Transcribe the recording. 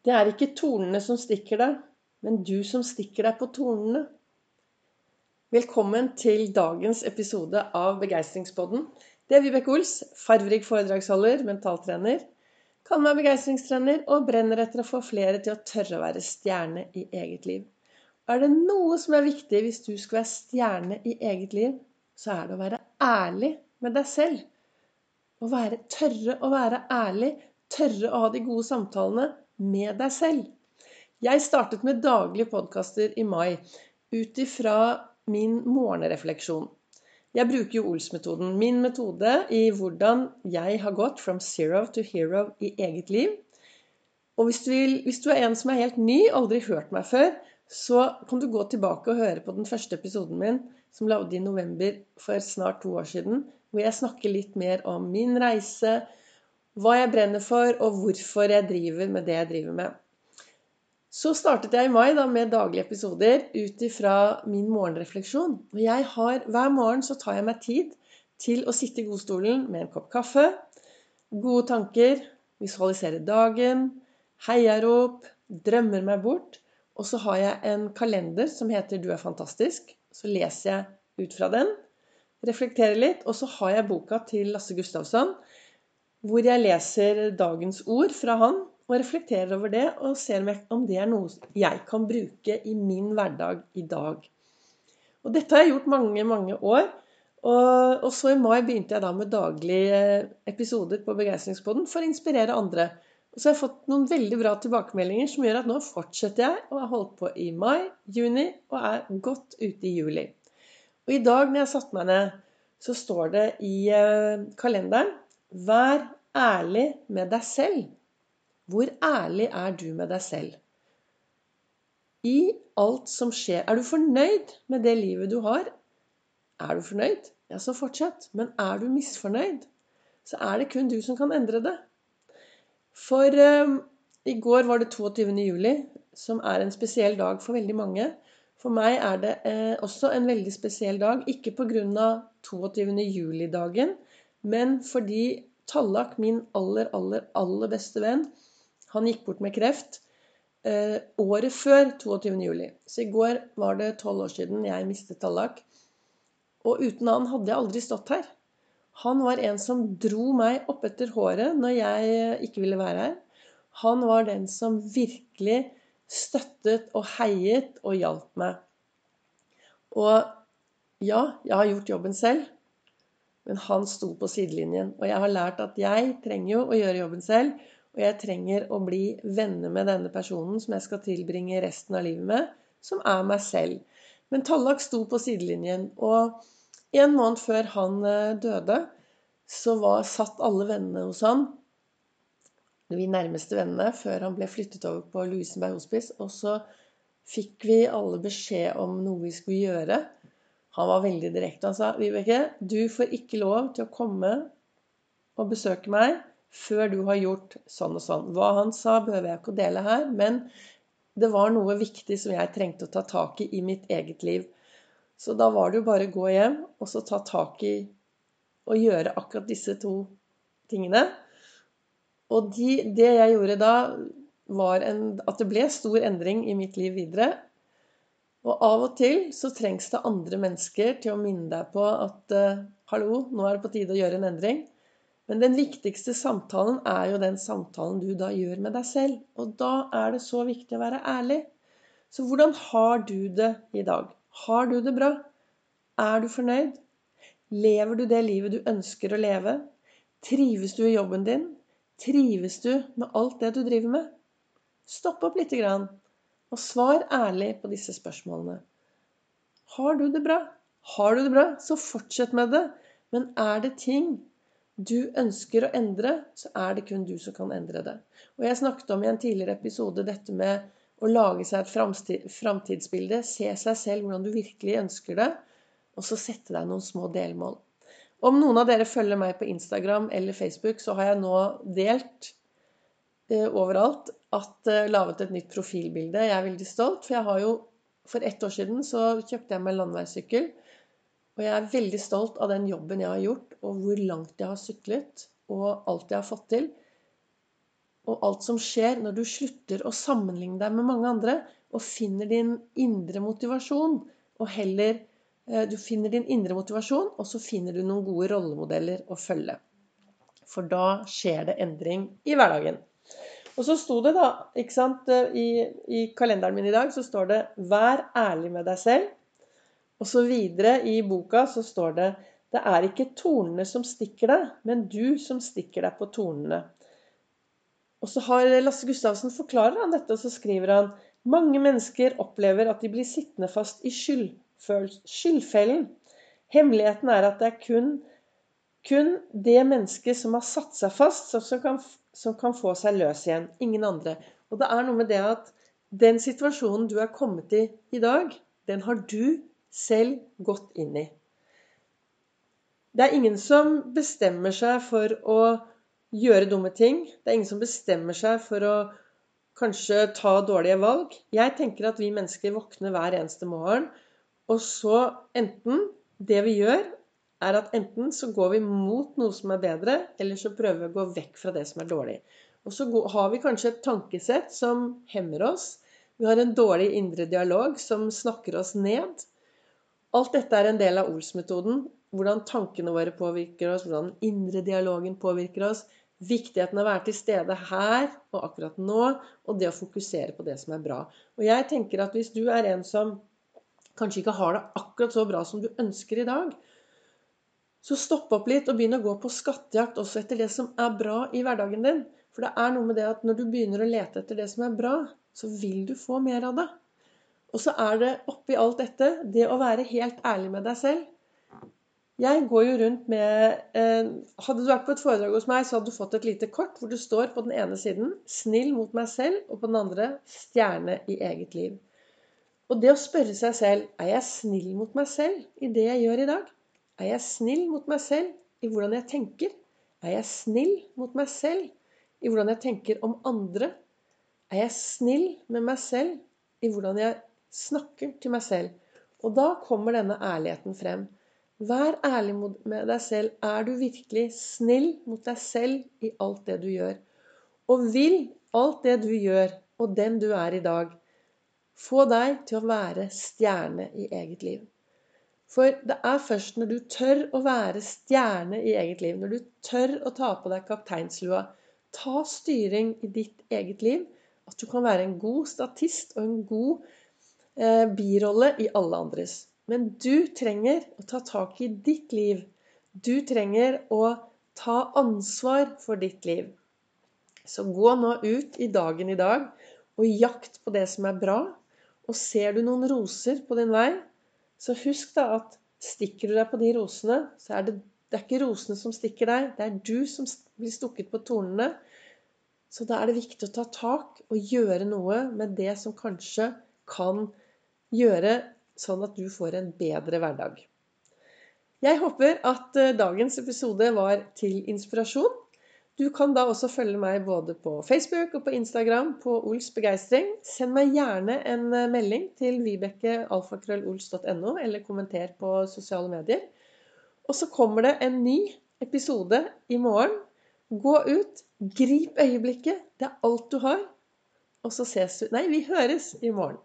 Det er ikke tornene som stikker deg, men du som stikker deg på tornene. Velkommen til dagens episode av Begeistringspodden. Det er Vibeke Ols, farverik foredragsholder, mentaltrener. Kaller meg begeistringstrener og brenner etter å få flere til å tørre å være stjerne i eget liv. Er det noe som er viktig hvis du skal være stjerne i eget liv, så er det å være ærlig med deg selv. Å være, tørre å være ærlig, tørre å ha de gode samtalene med deg selv. Jeg startet med daglige podkaster i mai ut ifra min morgenrefleksjon. Jeg bruker jo Ols-metoden, min metode i hvordan jeg har gått from zero to hero i eget liv. Og hvis du, vil, hvis du er en som er helt ny, aldri hørt meg før, så kan du gå tilbake og høre på den første episoden min som lagde i november for snart to år siden, hvor jeg snakker litt mer om min reise, hva jeg brenner for, og hvorfor jeg driver med det jeg driver med. Så startet jeg i mai da med daglige episoder ut ifra min morgenrefleksjon. Og jeg har, hver morgen så tar jeg meg tid til å sitte i godstolen med en kopp kaffe, gode tanker, visualisere dagen, heiarop, drømmer meg bort. Og så har jeg en kalender som heter 'Du er fantastisk'. Så leser jeg ut fra den, reflekterer litt, og så har jeg boka til Lasse Gustavsson hvor jeg leser dagens ord fra han og reflekterer over det og ser om det er noe jeg kan bruke i min hverdag i dag. Og dette har jeg gjort mange, mange år. Og, og så i mai begynte jeg da med daglige episoder på Begeistringspodden for å inspirere andre. Og så har jeg fått noen veldig bra tilbakemeldinger som gjør at nå fortsetter jeg og har holdt på i mai, juni og er godt ute i juli. Og i dag når jeg satte meg ned, så står det i eh, kalenderen Vær ærlig med deg selv. Hvor ærlig er du med deg selv? I alt som skjer. Er du fornøyd med det livet du har? Er du fornøyd? Ja, så fortsett. Men er du misfornøyd, så er det kun du som kan endre det. For eh, i går var det 22. juli, som er en spesiell dag for veldig mange. For meg er det eh, også en veldig spesiell dag. Ikke pga. 22. juli-dagen, men fordi Tallak, min aller, aller, aller beste venn, han gikk bort med kreft eh, året før 22. juli. Så i går var det tolv år siden jeg mistet Tallak. Og uten han hadde jeg aldri stått her. Han var en som dro meg opp etter håret når jeg ikke ville være her. Han var den som virkelig støttet og heiet og hjalp meg. Og ja, jeg har gjort jobben selv. Men han sto på sidelinjen. Og jeg har lært at jeg trenger jo å gjøre jobben selv. Og jeg trenger å bli venner med denne personen som jeg skal tilbringe resten av livet med, som er meg selv. Men Tallak sto på sidelinjen. Og en måned før han eh, døde, så var, satt alle vennene hos han, de nærmeste vennene, før han ble flyttet over på Lovisenberg hospice. Og så fikk vi alle beskjed om noe vi skulle gjøre. Han var veldig direkte. Han sa Vibeke, du får ikke lov til å komme og besøke meg før du har gjort sånn og sånn. Hva han sa, behøver jeg ikke å dele her, men det var noe viktig som jeg trengte å ta tak i i mitt eget liv. Så da var det jo bare å gå hjem og så ta tak i og gjøre akkurat disse to tingene. Og de, det jeg gjorde da, var en, at det ble stor endring i mitt liv videre. Og av og til så trengs det andre mennesker til å minne deg på at uh, hallo, nå er det på tide å gjøre en endring. Men den viktigste samtalen er jo den samtalen du da gjør med deg selv. Og da er det så viktig å være ærlig. Så hvordan har du det i dag? Har du det bra? Er du fornøyd? Lever du det livet du ønsker å leve? Trives du i jobben din? Trives du med alt det du driver med? Stopp opp lite grann. Og svar ærlig på disse spørsmålene. Har du det bra? Har du det bra, så fortsett med det. Men er det ting du ønsker å endre, så er det kun du som kan endre det. Og jeg snakket om i en tidligere episode dette med å lage seg et framtidsbilde. Se seg selv hvordan du virkelig ønsker det, og så sette deg noen små delmål. Om noen av dere følger meg på Instagram eller Facebook, så har jeg nå delt Eh, overalt at uh, laget et nytt profilbilde. Jeg er veldig stolt, for jeg har jo For ett år siden så kjøpte jeg meg landeveissykkel. Og jeg er veldig stolt av den jobben jeg har gjort, og hvor langt jeg har syklet, og alt jeg har fått til. og alt som skjer når du slutter å sammenligne deg med mange andre og finner din indre motivasjon, og heller eh, du finner din indre motivasjon, og så finner du noen gode rollemodeller å følge. For da skjer det endring i hverdagen. Og så sto det, da, ikke sant, i, i kalenderen min i dag, så står det 'Vær ærlig med deg selv'. Og så videre i boka så står det 'Det er ikke tornene som stikker deg, men du som stikker deg på tornene'. Og så har Lasse Gustavsen forklarer han dette, og så skriver han mange mennesker opplever at de blir sittende fast i skyldfellen. Hemmeligheten er at det er kun, kun det mennesket som har satt seg fast, som kan, som kan få seg løs igjen. Ingen andre. Og det er noe med det at den situasjonen du er kommet i i dag, den har du selv gått inn i. Det er ingen som bestemmer seg for å gjøre dumme ting. Det er ingen som bestemmer seg for å kanskje ta dårlige valg. Jeg tenker at vi mennesker våkner hver eneste morgen, og så enten Det vi gjør, er at enten så går vi mot noe som er bedre, eller så prøver vi å gå vekk fra det som er dårlig. Og så har vi kanskje et tankesett som hemmer oss. Vi har en dårlig indre dialog som snakker oss ned. Alt dette er en del av Ols-metoden. Hvordan tankene våre påvirker oss, hvordan indre dialogen påvirker oss. Viktigheten av å være til stede her og akkurat nå, og det å fokusere på det som er bra. Og jeg tenker at hvis du er en som kanskje ikke har det akkurat så bra som du ønsker i dag, så stopp opp litt og begynn å gå på skattejakt også etter det som er bra i hverdagen din. For det er noe med det at når du begynner å lete etter det som er bra, så vil du få mer av det. Og så er det oppi alt dette det å være helt ærlig med deg selv. Jeg går jo rundt med eh, Hadde du vært på et foredrag hos meg, så hadde du fått et lite kort hvor det står på den ene siden 'Snill mot meg selv', og på den andre 'Stjerne i eget liv'. Og det å spørre seg selv er jeg snill mot meg selv i det jeg gjør i dag? Er jeg snill mot meg selv i hvordan jeg tenker? Er jeg snill mot meg selv i hvordan jeg tenker om andre? Er jeg snill med meg selv i hvordan jeg snakker til meg selv? Og da kommer denne ærligheten frem. Vær ærlig med deg selv. Er du virkelig snill mot deg selv i alt det du gjør? Og vil alt det du gjør, og den du er i dag, få deg til å være stjerne i eget liv? For det er først når du tør å være stjerne i eget liv, når du tør å ta på deg kapteinslua, ta styring i ditt eget liv, at du kan være en god statist og en god eh, birolle i alle andres. Men du trenger å ta tak i ditt liv. Du trenger å ta ansvar for ditt liv. Så gå nå ut i dagen i dag og jakt på det som er bra. Og ser du noen roser på din vei, så husk da at stikker du deg på de rosene, så er det, det er ikke rosene som stikker deg, det er du som blir stukket på tornene. Så da er det viktig å ta tak og gjøre noe med det som kanskje kan gjøre sånn at du får en bedre hverdag. Jeg håper at eh, dagens episode var til inspirasjon. Du kan da også følge meg både på Facebook og på Instagram på Ols begeistring. Send meg gjerne en eh, melding til vibekkealfakrøllols.no, eller kommenter på sosiale medier. Og så kommer det en ny episode i morgen. Gå ut, grip øyeblikket. Det er alt du har. Og så ses du Nei, vi høres i morgen.